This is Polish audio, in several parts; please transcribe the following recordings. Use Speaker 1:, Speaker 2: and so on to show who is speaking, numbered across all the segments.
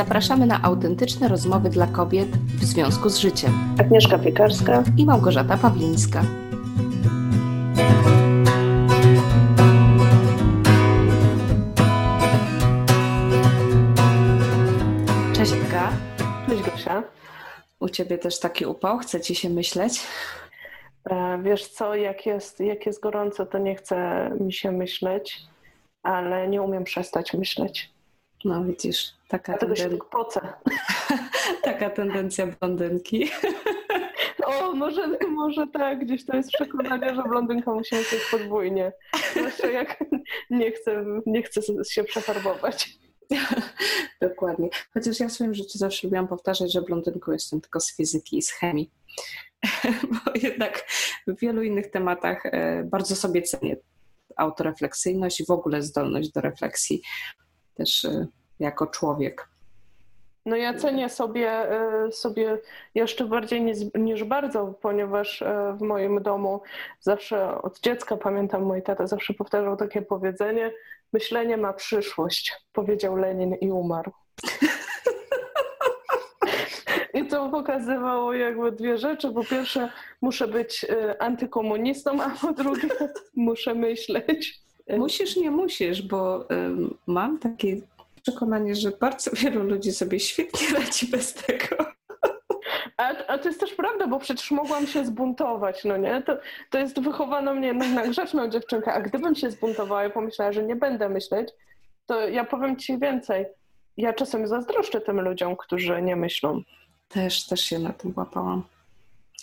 Speaker 1: zapraszamy na autentyczne rozmowy dla kobiet w związku z życiem.
Speaker 2: Agnieszka Piekarska
Speaker 1: i Małgorzata Pawlińska. Cześć Ika.
Speaker 2: Cześć Gosia.
Speaker 1: U Ciebie też taki upał? Chce Ci się myśleć?
Speaker 2: E, wiesz co, jak jest, jak jest gorąco, to nie chce mi się myśleć, ale nie umiem przestać myśleć.
Speaker 1: No widzisz, taka
Speaker 2: tendencja. Poce.
Speaker 1: taka tendencja blondynki.
Speaker 2: O, może, może tak, gdzieś to jest przekonanie, że blondynka musi mieć podwójnie. Zwłaszcza jak nie chcę, nie chcę się przefarbować.
Speaker 1: Dokładnie. Chociaż ja w swoim życiu zawsze lubiłam powtarzać, że blondynką jestem tylko z fizyki i z chemii. Bo jednak w wielu innych tematach e, bardzo sobie cenię autorefleksyjność i w ogóle zdolność do refleksji też e, jako człowiek.
Speaker 2: No ja cenię sobie, e, sobie jeszcze bardziej niż, niż bardzo, ponieważ w moim domu zawsze od dziecka pamiętam, mój tata zawsze powtarzał takie powiedzenie, myślenie ma przyszłość, powiedział Lenin i umarł. I to pokazywało jakby dwie rzeczy. Po pierwsze, muszę być e, antykomunistą, a po drugie, muszę myśleć.
Speaker 1: Musisz, nie musisz, bo mam takie przekonanie, że bardzo wielu ludzi sobie świetnie radzi bez tego.
Speaker 2: A, a to jest też prawda, bo przecież mogłam się zbuntować, no nie? To, to jest wychowano mnie na grzeczną dziewczynkę, a gdybym się zbuntowała i pomyślała, że nie będę myśleć, to ja powiem ci więcej. Ja czasem zazdroszczę tym ludziom, którzy nie myślą.
Speaker 1: Też, też się na tym łapałam,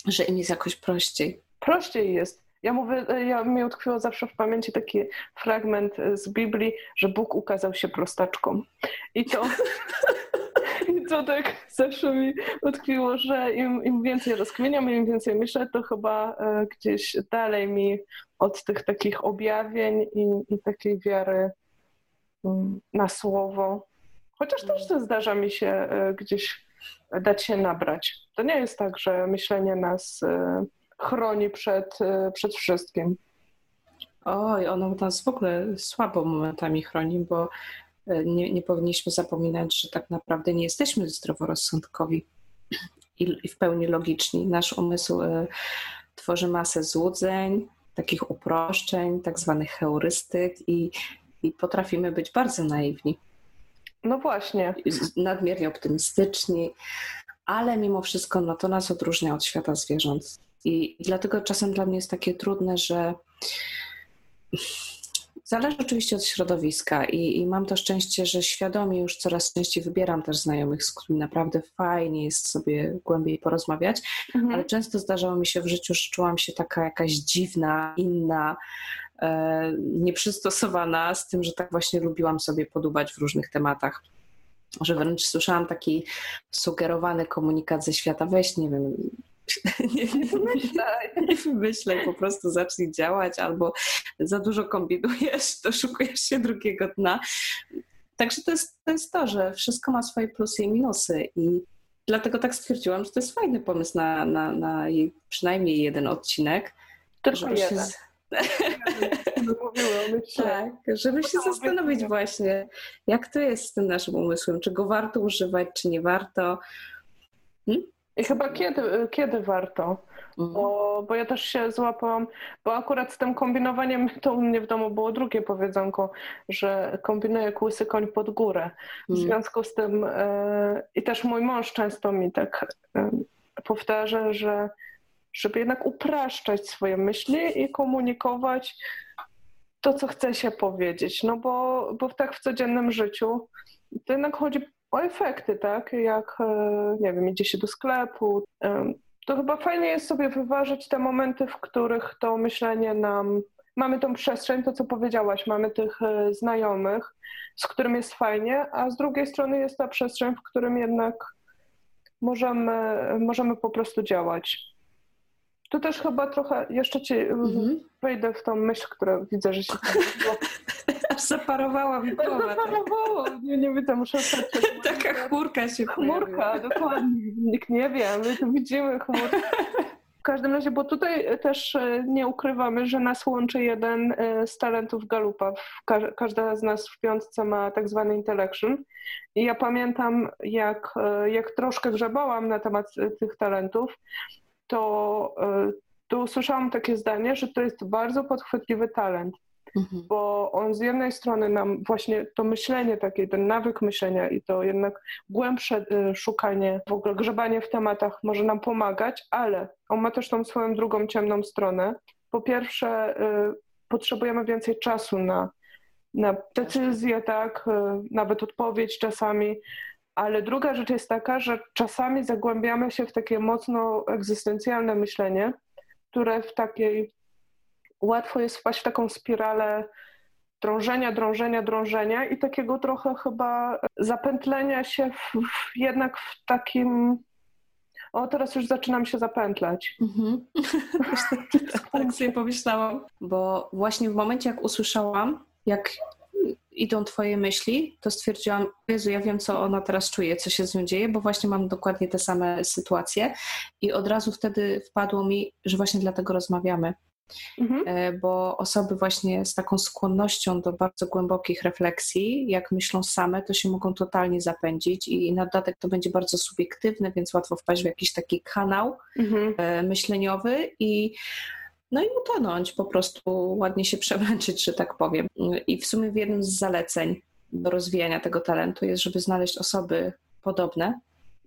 Speaker 1: że im jest jakoś prościej.
Speaker 2: Prościej jest. Ja mówię, ja mi utkwiło zawsze w pamięci taki fragment z Biblii, że Bóg ukazał się prostaczkom. I to, i to tak zawsze mi utkwiło, że im, im więcej rozkminiam, im więcej myślę, to chyba e, gdzieś dalej mi od tych takich objawień i, i takiej wiary mm, na słowo. Chociaż też to zdarza mi się e, gdzieś dać się nabrać. To nie jest tak, że myślenie nas e, chroni przed, e, przed wszystkim.
Speaker 1: Oj, ono nas w ogóle słabo momentami chroni, bo e, nie, nie powinniśmy zapominać, że tak naprawdę nie jesteśmy zdroworozsądkowi i, i w pełni logiczni. Nasz umysł tworzy masę złudzeń, takich uproszczeń, tak zwanych heurystyk i, i potrafimy być bardzo naiwni.
Speaker 2: No właśnie.
Speaker 1: Nadmiernie optymistyczni, ale mimo wszystko no, to nas odróżnia od świata zwierząt. I dlatego czasem dla mnie jest takie trudne, że Zależy oczywiście od środowiska i, i, mam to szczęście, że świadomie już coraz częściej wybieram też znajomych, z którymi naprawdę fajnie jest sobie głębiej porozmawiać, mhm. ale często zdarzało mi się w życiu, że czułam się taka jakaś dziwna, inna, e, nieprzystosowana z tym, że tak właśnie lubiłam sobie podubać w różnych tematach. Że wręcz słyszałam taki sugerowany komunikat ze świata, weź, nie wiem, nie, nie wymyślaj, nie wymyślaj, po prostu zacznij działać albo za dużo kombinujesz, doszukujesz się drugiego dna. Także to jest, to jest to, że wszystko ma swoje plusy i minusy i dlatego tak stwierdziłam, że to jest fajny pomysł na, na, na przynajmniej jeden odcinek.
Speaker 2: Tylko jeden. Się...
Speaker 1: tak, żeby się zastanowić właśnie, jak to jest z tym naszym umysłem, czy go warto używać, czy nie warto.
Speaker 2: Hmm? I chyba kiedy, kiedy warto? Mhm. Bo, bo ja też się złapałam, bo akurat z tym kombinowaniem to u mnie w domu było drugie powiedzonko, że kombinuję kłysy koń pod górę. W mhm. związku z tym e, i też mój mąż często mi tak e, powtarza, że żeby jednak upraszczać swoje myśli i komunikować to, co chce się powiedzieć. No bo, bo tak w codziennym życiu to jednak chodzi o efekty, tak? Jak, e, nie wiem, idzie się do sklepu. To chyba fajnie jest sobie wyważyć te momenty, w których to myślenie nam. Mamy tą przestrzeń, to co powiedziałaś, mamy tych e, znajomych, z którym jest fajnie, a z drugiej strony jest ta przestrzeń, w którym jednak możemy, możemy po prostu działać. Tu też chyba trochę jeszcze ci mhm. wejdę w tą myśl, która widzę, że się
Speaker 1: Aż zaparowała mi głowę.
Speaker 2: Zaparowała. Nie, nie widzę, muszę.
Speaker 1: Taka chmurka się
Speaker 2: Chmurka, dokładnie. Nikt nie wie, my tu widzimy chmurkę. każdym razie, bo tutaj też e, nie ukrywamy, że nas łączy jeden e, z talentów Galupa. Każda z nas w piątce ma tak zwany intellection. I ja pamiętam, jak, e, jak troszkę grzebałam na temat tych talentów, to, to usłyszałam takie zdanie, że to jest bardzo podchwytliwy talent. Mhm. Bo on z jednej strony nam właśnie to myślenie takie, ten nawyk myślenia i to jednak głębsze y, szukanie, w ogóle grzebanie w tematach może nam pomagać, ale on ma też tą swoją drugą ciemną stronę. Po pierwsze, y, potrzebujemy więcej czasu na, na decyzję, tak, y, nawet odpowiedź czasami, ale druga rzecz jest taka, że czasami zagłębiamy się w takie mocno egzystencjalne myślenie, które w takiej łatwo jest wpaść w taką spiralę drążenia, drążenia, drążenia i takiego trochę chyba zapętlenia się w, w, jednak w takim. O, teraz już zaczynam się zapętlać. Mhm.
Speaker 1: tak, tak sobie pomyślałam, bo właśnie w momencie, jak usłyszałam, jak idą Twoje myśli, to stwierdziłam, Jezu, ja wiem, co ona teraz czuje, co się z nią dzieje, bo właśnie mam dokładnie te same sytuacje. I od razu wtedy wpadło mi, że właśnie dlatego rozmawiamy. Mhm. E, bo osoby właśnie z taką skłonnością do bardzo głębokich refleksji, jak myślą same, to się mogą totalnie zapędzić i na dodatek to będzie bardzo subiektywne, więc łatwo wpaść w jakiś taki kanał mhm. E, myśleniowy i no i utonąć, po prostu ładnie się przemęczyć, że tak powiem. I w sumie w jednym z zaleceń do rozwijania tego talentu jest, żeby znaleźć osoby podobne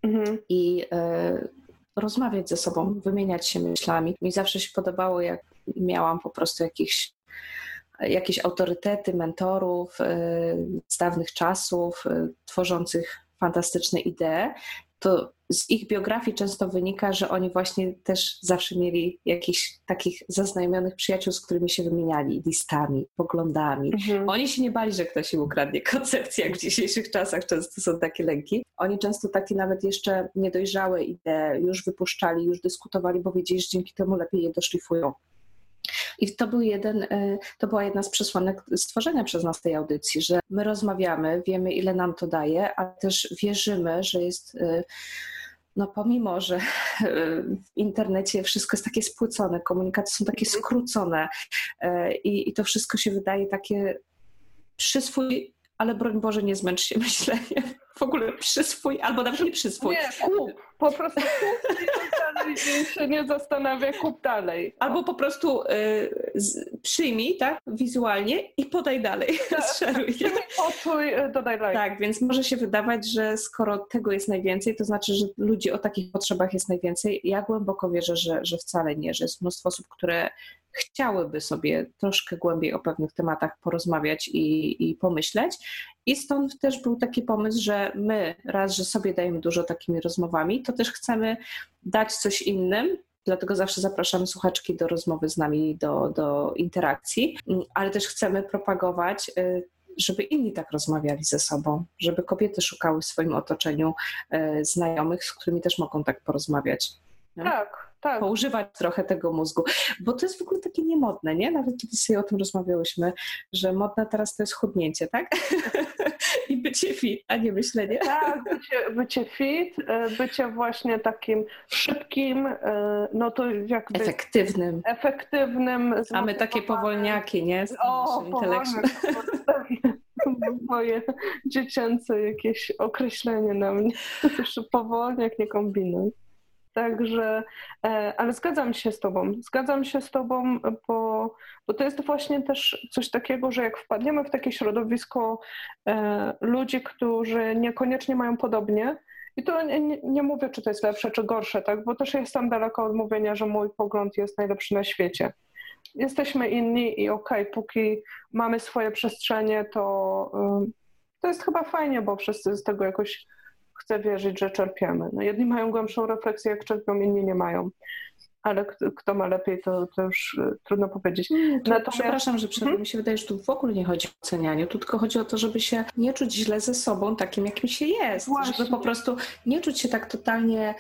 Speaker 1: mhm. i y, rozmawiać ze sobą, wymieniać się myślami. Mi zawsze się podobało, jak miałam po prostu jakichś jakieś autorytety, mentorów y, z dawnych czasów, y, tworzących fantastyczne idee, to z ich biografii często wynika, że oni właśnie też zawsze mieli jakichś takich zaznajomionych przyjaciół, z którymi się wymieniali listami, poglądami. Mhm. Oni się nie bali, że ktoś im ukradnie koncepcję, jak w dzisiejszych czasach często są takie lęki. Oni często takie nawet jeszcze niedojrzałe idee już wypuszczali, już dyskutowali, bo wiedzieli, że dzięki temu lepiej je doszlifują. I to, był jeden, e, to była jedna z przesłanek stworzenia przez nas tej audycji, że my rozmawiamy, wiemy ile nam to daje, ale też wierzymy, że jest e, no pomimo, że w internecie wszystko jest takie spłycone, komunikaty są takie mhm. skrócone i, i to wszystko się wydaje takie przyswój, ale broń Boże nie zmęcz się myśleniem w ogóle przyswój, albo nawet nie przyswój.
Speaker 2: Nie, kup. Po prostu kup i się nie zastanawia, kup dalej.
Speaker 1: Albo po prostu y, przyjmij, tak, wizualnie i podaj dalej. Tak. Szeruj.
Speaker 2: Poczuj, y, dodaj dalej.
Speaker 1: Tak, więc może się wydawać, że skoro tego jest najwięcej, to znaczy, że ludzi o takich potrzebach jest najwięcej. Ja głęboko wierzę, że, że wcale nie, że jest mnóstwo osób, które chciałyby sobie troszkę głębiej o pewnych tematach porozmawiać i, i pomyśleć. I stąd też był taki pomysł, że my raz, że sobie dajemy dużo takimi rozmowami, to też chcemy dać coś innym, Dlatego zawsze zapraszamy słuchaczki do rozmowy z nami, do, do interakcji, ale też chcemy propagować, y, żeby inni tak rozmawiali ze sobą, żeby kobiety szukały w swoim otoczeniu y, znajomych, z którymi też mogą tak porozmawiać.
Speaker 2: Tak, tak.
Speaker 1: poużywać trochę tego mózgu, bo to jest w ogóle takie niemodne, nie? Nawet kiedy sobie o tym rozmawiałyśmy, że modne teraz to jest chudnięcie, tak? I bycie fit, a nie myślenie.
Speaker 2: Tak, bycie, bycie fit, e, bycie właśnie takim szybkim, e, no to jakby...
Speaker 1: Efektywnym.
Speaker 2: Efektywnym.
Speaker 1: A my takie powolniaki, nie? Z o,
Speaker 2: Moje dziecięce jakieś określenie na mnie. Powolniak, nie kombinuj. Także, e, ale zgadzam się z Tobą. Zgadzam się z Tobą, bo, bo to jest właśnie też coś takiego, że jak wpadniemy w takie środowisko e, ludzi, którzy niekoniecznie mają podobnie, i to nie, nie, mówię, czy to jest lepsze, czy gorsze, tak? bo też jestem daleko od mówienia, że mój pogląd jest najlepszy na świecie. Jesteśmy inni i okej, okay, póki mamy swoje przestrzenie, to, y, to jest chyba fajnie, bo wszyscy z tego jakoś chcę wierzyć, że czerpiemy. No jedni mają głębszą refleksję, jak czerpią, inni nie mają. Ale kto, ma lepiej, to, to już y, trudno powiedzieć.
Speaker 1: Natomiast... Przepraszam, że przerwę. Hmm? Mi się wydaje, że tu w ogóle nie chodzi o ocenianiu, tu tylko chodzi o to, żeby się nie czuć źle ze sobą, takim jakim się jest. Właśnie. Żeby po prostu nie czuć się tak totalnie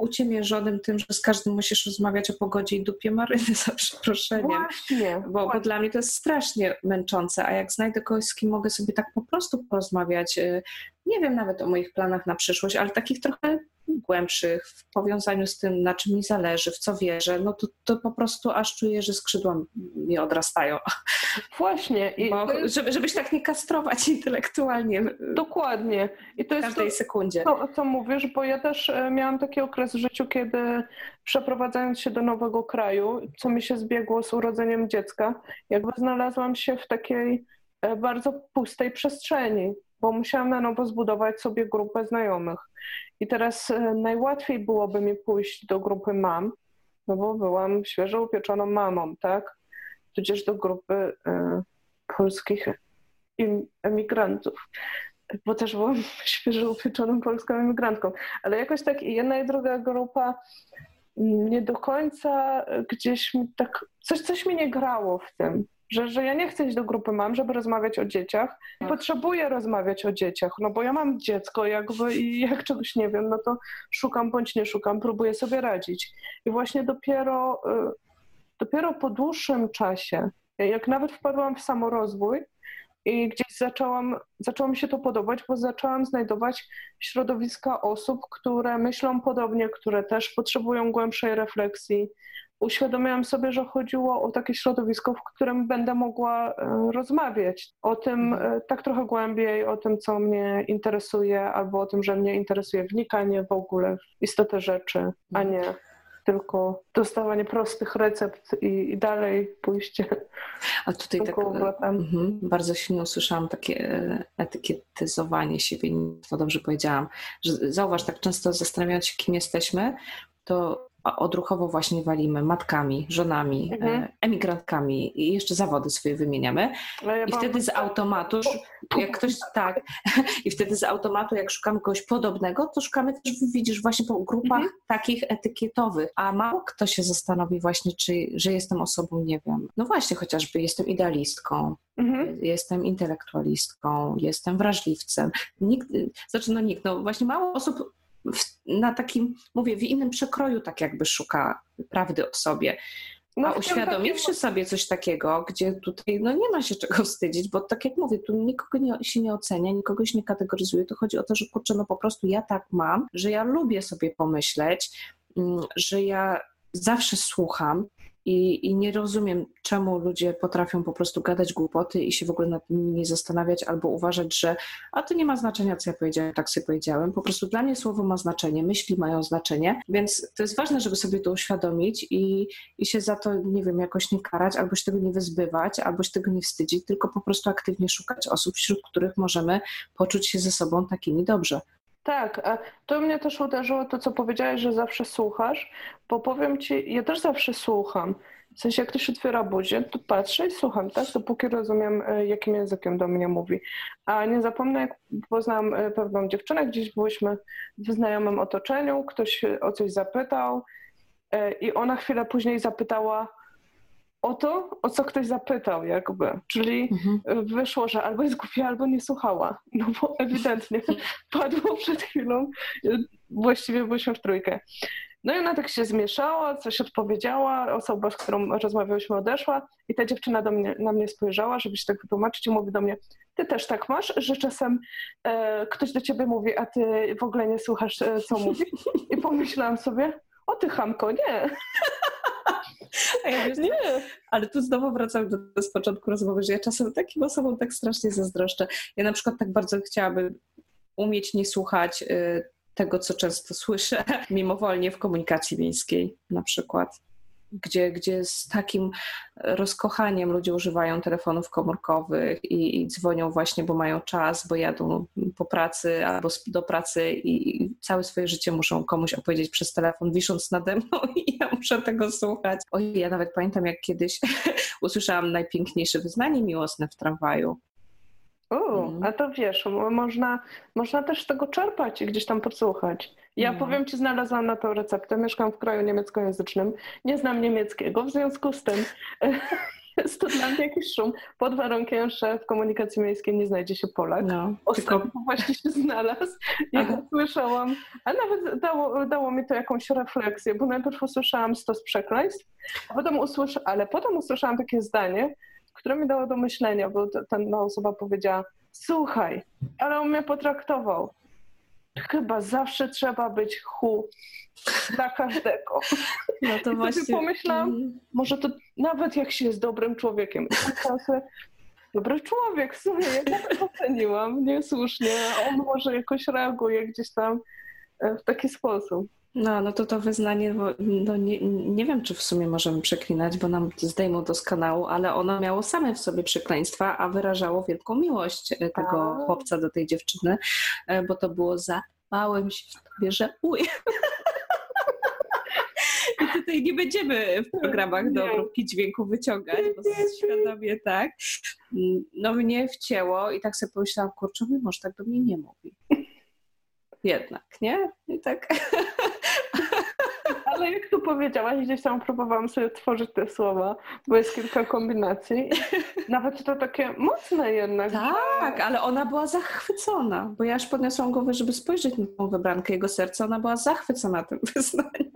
Speaker 1: uciemiężonym tym, że z każdym musisz rozmawiać o pogodzie i dupie maryny za przeproszeniem.
Speaker 2: Właśnie,
Speaker 1: bo,
Speaker 2: właśnie.
Speaker 1: bo dla mnie to jest strasznie męczące, a jak znajdę kogoś, z kim mogę sobie tak po prostu porozmawiać, y, nie wiem nawet o moich planach na przyszłość, ale takich trochę głębszych, w powiązaniu z tym, na czym mi zależy, w co wierzę, no to, to po prostu aż czuję, że skrzydła mi odrastają.
Speaker 2: Właśnie.
Speaker 1: I Bo, żeby, żebyś tak nie kastrować intelektualnie.
Speaker 2: Dokładnie.
Speaker 1: I to jest w każdej to, sekundzie.
Speaker 2: To, co mówisz, bo ja też e, miałam taki okres w życiu, kiedy przeprowadzając się do nowego kraju, co mi się zbiegło z urodzeniem dziecka, jakby znalazłam się w takiej e, bardzo pustej przestrzeni, bo musiałam na nowo zbudować sobie grupę znajomych. I teraz e, najłatwiej byłoby mi pójść do grupy mam, no bo byłam świeżo upieczoną mamą, tak? Tudzież do grupy y, polskich emigrantów, bo też byłam świeżo upieczoną polską emigrantką. Ale jakoś tak i jedna i druga grupa nie do końca gdzieś mi tak, coś, coś mi nie grało w tym że, że ja nie chcę iść do grupy mam, żeby rozmawiać o dzieciach. Tak. Potrzebuję rozmawiać o dzieciach, no bo ja mam dziecko jakby i jak czegoś nie wiem, no to szukam bądź nie szukam, próbuję sobie radzić. I właśnie dopiero, y, dopiero po dłuższym czasie, jak nawet wpadłam w samorozwój, i gdzieś zaczęłam, zaczęło mi się to podobać, bo zaczęłam znajdować środowiska osób, które myślą podobnie, które też potrzebują głębszej refleksji, uświadomiłam sobie, że chodziło o takie środowisko, w którym będę mogła e, rozmawiać o tym e, tak trochę głębiej, o tym, co mnie interesuje, albo o tym, że mnie interesuje wnikanie w ogóle w istotę rzeczy, a nie tylko dostawanie prostych recept i, i dalej pójście.
Speaker 1: A tutaj tak mhm, bardzo silnie usłyszałam takie e, etykietyzowanie siebie, to dobrze powiedziałam, że zauważ, tak często zastanawiając się, kim jesteśmy, to odruchowo właśnie walimy matkami, żonami, mhm. E, emigrantkami i jeszcze zawody swoje wymieniamy. No ja I wtedy z automatu, jak ktoś tak, i wtedy z automatu, jak szukamy kogoś podobnego, to szukamy też, widzisz, właśnie po grupach mhm. takich etykietowych. A mało kto się zastanowi właśnie, czy, że jestem osobą, nie wiem, no właśnie chociażby jestem idealistką, Mhm. Jestem intelektualistką, jestem wrażliwcem. Nikt, znaczy no nikt, no właśnie mało osób na takim, mówię, w innym przekroju tak jakby szuka prawdy o sobie. No, A uświadomiwszy sobie coś takiego, gdzie tutaj no nie ma się czego wstydzić, bo tak jak mówię, tu nikogo nie, się nie ocenia, nikogo się nie kategoryzuje, to chodzi o to, że kurczę, no po prostu ja tak mam, że ja lubię sobie pomyśleć, mm, że ja zawsze słucham, i, I, nie rozumiem, czemu ludzie potrafią po prostu gadać głupoty i się w ogóle nad nimi nie zastanawiać albo uważać, że a to nie ma znaczenia, co ja powiedziałem, tak sobie powiedziałem. Po prostu dla mnie słowo ma znaczenie, myśli mają znaczenie, więc to jest ważne, żeby sobie to uświadomić i, i się za to, nie wiem, jakoś nie karać, albo się tego nie wyzbywać, albo się tego nie wstydzić, tylko po prostu aktywnie szukać osób, wśród których możemy poczuć się ze sobą takimi dobrze.
Speaker 2: Tak, a to mnie też uderzyło to, co powiedziałeś, że zawsze słuchasz, bo powiem ci, ja też zawsze słucham. W sensie, jak ktoś otwiera buzię, to patrzę i słucham, tak? Dopóki rozumiem, e, jakim językiem do mnie mówi. A nie zapomnę, jak poznałam e, pewną dziewczynę, gdzieś byłyśmy w znajomym otoczeniu, ktoś o coś zapytał e, i ona chwilę później zapytała, o to, o co ktoś zapytał jakby. Czyli mhm. wyszło, że albo jest głupia, albo nie słuchała. No bo ewidentnie padło przed chwilą, właściwie byliśmy w trójkę. No i ona tak się zmieszała, coś odpowiedziała, osoba, z którą rozmawiałyśmy odeszła i ta dziewczyna do mnie, na mnie spojrzała, żeby się tak wytłumaczyć i mówi do mnie, ty też tak masz, że czasem e, ktoś do ciebie mówi, a ty w ogóle nie słuchasz, e, co mówi? I pomyślałam sobie, o ty chamko, nie.
Speaker 1: Ja nie. Ale tu znowu wracam do, do z początku rozmowy, że ja czasem takim osobom tak strasznie zazdroszczę. Ja na przykład tak bardzo chciałabym umieć nie słuchać y, tego, co często słyszę mimowolnie w komunikacji miejskiej na przykład gdzie, gdzie z takim rozkochaniem ludzie używają telefonów komórkowych i, i dzwonią właśnie, bo mają czas, bo jadą po pracy albo do pracy i, i całe swoje życie muszą komuś opowiedzieć przez telefon, wisząc nade mną i ja muszę tego słuchać. Oj, ja nawet pamiętam, jak kiedyś usłyszałam najpiękniejsze wyznanie miłosne w tramwaju.
Speaker 2: O, mhm. a to wiesz, można, można też z tego czerpać i gdzieś tam podsłuchać. Ja no. powiem Ci, znalazłam na to receptę. Mieszkam w kraju niemieckojęzycznym. Nie znam niemieckiego, w związku z tym jest to dla mnie jakiś szum. Pod warunkiem, że w komunikacji miejskiej nie znajdzie się Polak. No, Ostatnio tylko... właśnie się znalazł i usłyszałam, a nawet dało, dało mi to jakąś refleksję, bo najpierw usłyszałam stos przekleństw, a potem ale potem usłyszałam takie zdanie, które mi dało do myślenia, bo ta osoba powiedziała, słuchaj, ale on mnie potraktował. Chyba zawsze trzeba być hu dla każdego.
Speaker 1: No to I właśnie.
Speaker 2: pomyślałam, może to nawet jak się jest dobrym człowiekiem. dobry człowiek, w sumie ja tak oceniłam niesłusznie, a on może jakoś reaguje gdzieś tam e, w taki sposób.
Speaker 1: No, no to to wyznanie, no nie, nie wiem, czy w sumie możemy przeklinać, bo nam zdejmą to z kanału, ale ono miało same w sobie przekleństwa, a wyrażało wielką miłość e, tego a. chłopca do tej dziewczyny, e, bo to było za małym się w tobie żałuję. I tutaj nie będziemy w programach do obróbki dźwięku wyciągać, bo świadomie tak. No mnie wcięło i tak sobie pomyślałam, kurczę, może tak do mnie nie mówi. Jednak, nie? I tak
Speaker 2: ale jak tu powiedziałaś, gdzieś tam próbowałam sobie tworzyć te słowa, bo jest kilka kombinacji. Nawet to takie mocne jednak.
Speaker 1: Tak, ale ona była zachwycona, bo ja aż podniosłam głowę, żeby spojrzeć na tą wybrankę jego serca. Ona była zachwycona tym wyznaniem.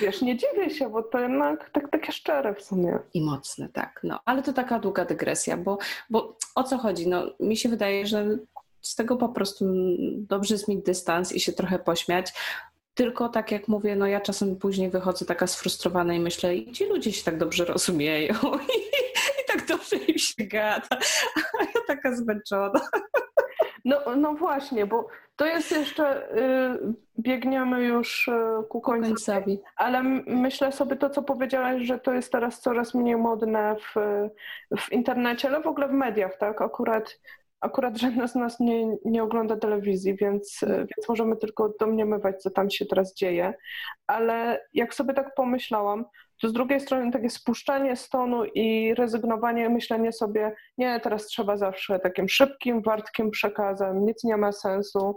Speaker 2: Wiesz, nie dziwię się, bo to jednak tak, takie szczere w sumie.
Speaker 1: I mocne, tak. No, ale to taka długa dygresja, bo, bo o co chodzi? No, mi się wydaje, że z tego po prostu dobrze jest mieć dystans i się trochę pośmiać, tylko tak jak mówię, no ja czasem później wychodzę taka sfrustrowana i myślę, i ci ludzie się tak dobrze rozumieją? I, i tak dobrze im się gada, a ja taka zmęczona.
Speaker 2: No, no właśnie, bo to jest jeszcze, y, biegniemy już y, ku końcowi, ale myślę sobie to, co powiedziałaś, że to jest teraz coraz mniej modne w, w internecie, ale w ogóle w mediach, tak? Akurat akurat żadna z nas nie, nie ogląda telewizji, więc, mm. więc możemy tylko domniemywać, co tam się teraz dzieje. Ale jak sobie tak pomyślałam, to z drugiej strony takie spuszczanie stonu i rezygnowanie, myślenie sobie, nie, teraz trzeba zawsze takim szybkim, wartkim przekazem, nic nie ma sensu.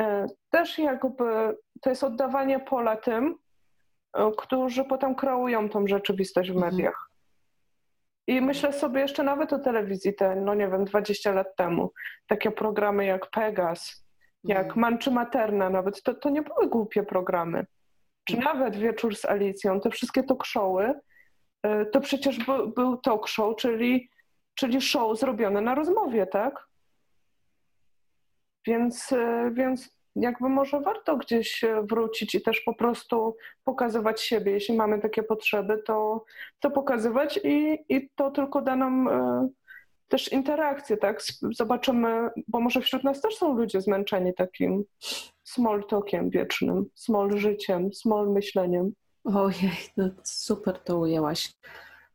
Speaker 2: E, też jakby to jest oddawanie pola tym, e, którzy potem kreują tą rzeczywistość w mhm. mediach. I myślę sobie jeszcze nawet o telewizji, te, no nie wiem, 20 lat temu. Takie programy jak Pegas, jak mhm. Man czy Materna nawet, to, to nie były głupie programy. Czy mhm. nawet Wieczór z Alicją, te wszystkie talk showy, y, to przecież był, był talk show, czyli, czyli show zrobione na rozmowie, tak? Więc, y, więc jakby może warto gdzieś wrócić i też po prostu pokazywać siebie. Jeśli mamy takie potrzeby, to, to pokazywać i, i to tylko da nam e, też interakcję, tak? Zobaczymy, bo może wśród nas też są ludzie zmęczeni takim small talkiem wiecznym, small życiem, small myśleniem.
Speaker 1: Ojej, no super to ujęłaś.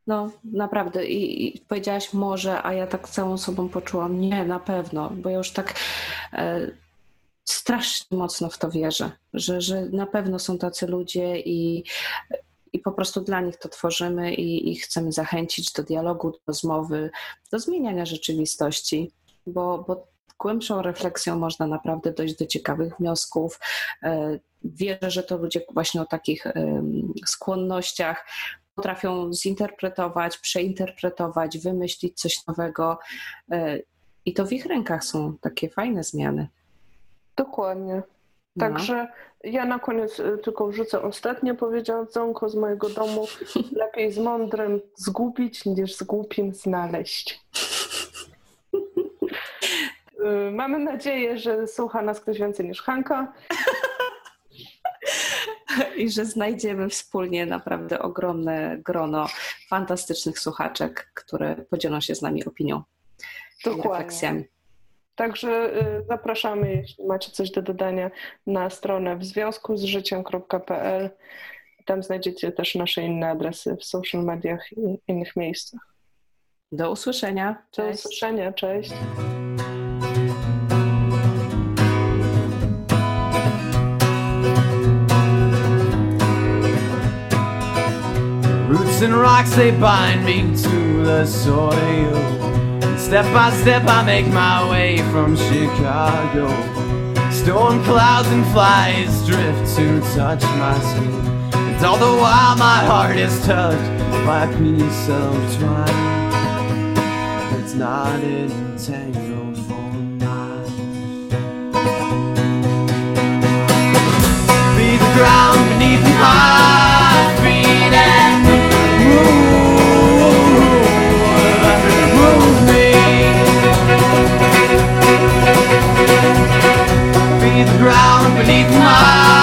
Speaker 1: No, naprawdę. I, I, powiedziałaś może, a ja tak całą sobą poczułam, nie, na pewno, bo ja już tak e, strasznie mocno w to wierzę, że, że na pewno są tacy ludzie i, i po prostu dla nich to tworzymy i, i chcemy zachęcić do dialogu, do rozmowy, do zmieniania rzeczywistości, bo, bo głębszą refleksją można naprawdę dojść do ciekawych wniosków. E, wierzę, że to ludzie właśnie o takich skłonnościach potrafią zinterpretować, przeinterpretować, wymyślić coś nowego. E, I to w ich rękach są takie fajne zmiany.
Speaker 2: Dokładnie. No. Także ja na koniec y, tylko wrzucę ostatnie powiedzonko z mojego domu. Lepiej z mądrym zgubić niż z głupim znaleźć. Y, mamy nadzieję, że słucha nas ktoś więcej niż Hanka.
Speaker 1: I że znajdziemy wspólnie naprawdę ogromne grono fantastycznych słuchaczek, które podzielą się z nami opinią Dokładnie. refleksjami.
Speaker 2: Także y, zapraszamy, jeśli macie coś do dodania, na stronę w związku z życiem.pl. Tam znajdziecie też nasze inne adresy w social mediach i innych miejscach.
Speaker 1: Do usłyszenia.
Speaker 2: Cześć. Do usłyszenia. Cześć. Roots and rocks they bind me to the soil Step by step I make my way from Chicago. Storm clouds and flies drift to touch my skin. And all the while my heart is touched by a piece of twine. It's not entangled for miles Be the ground beneath my ground
Speaker 3: beneath my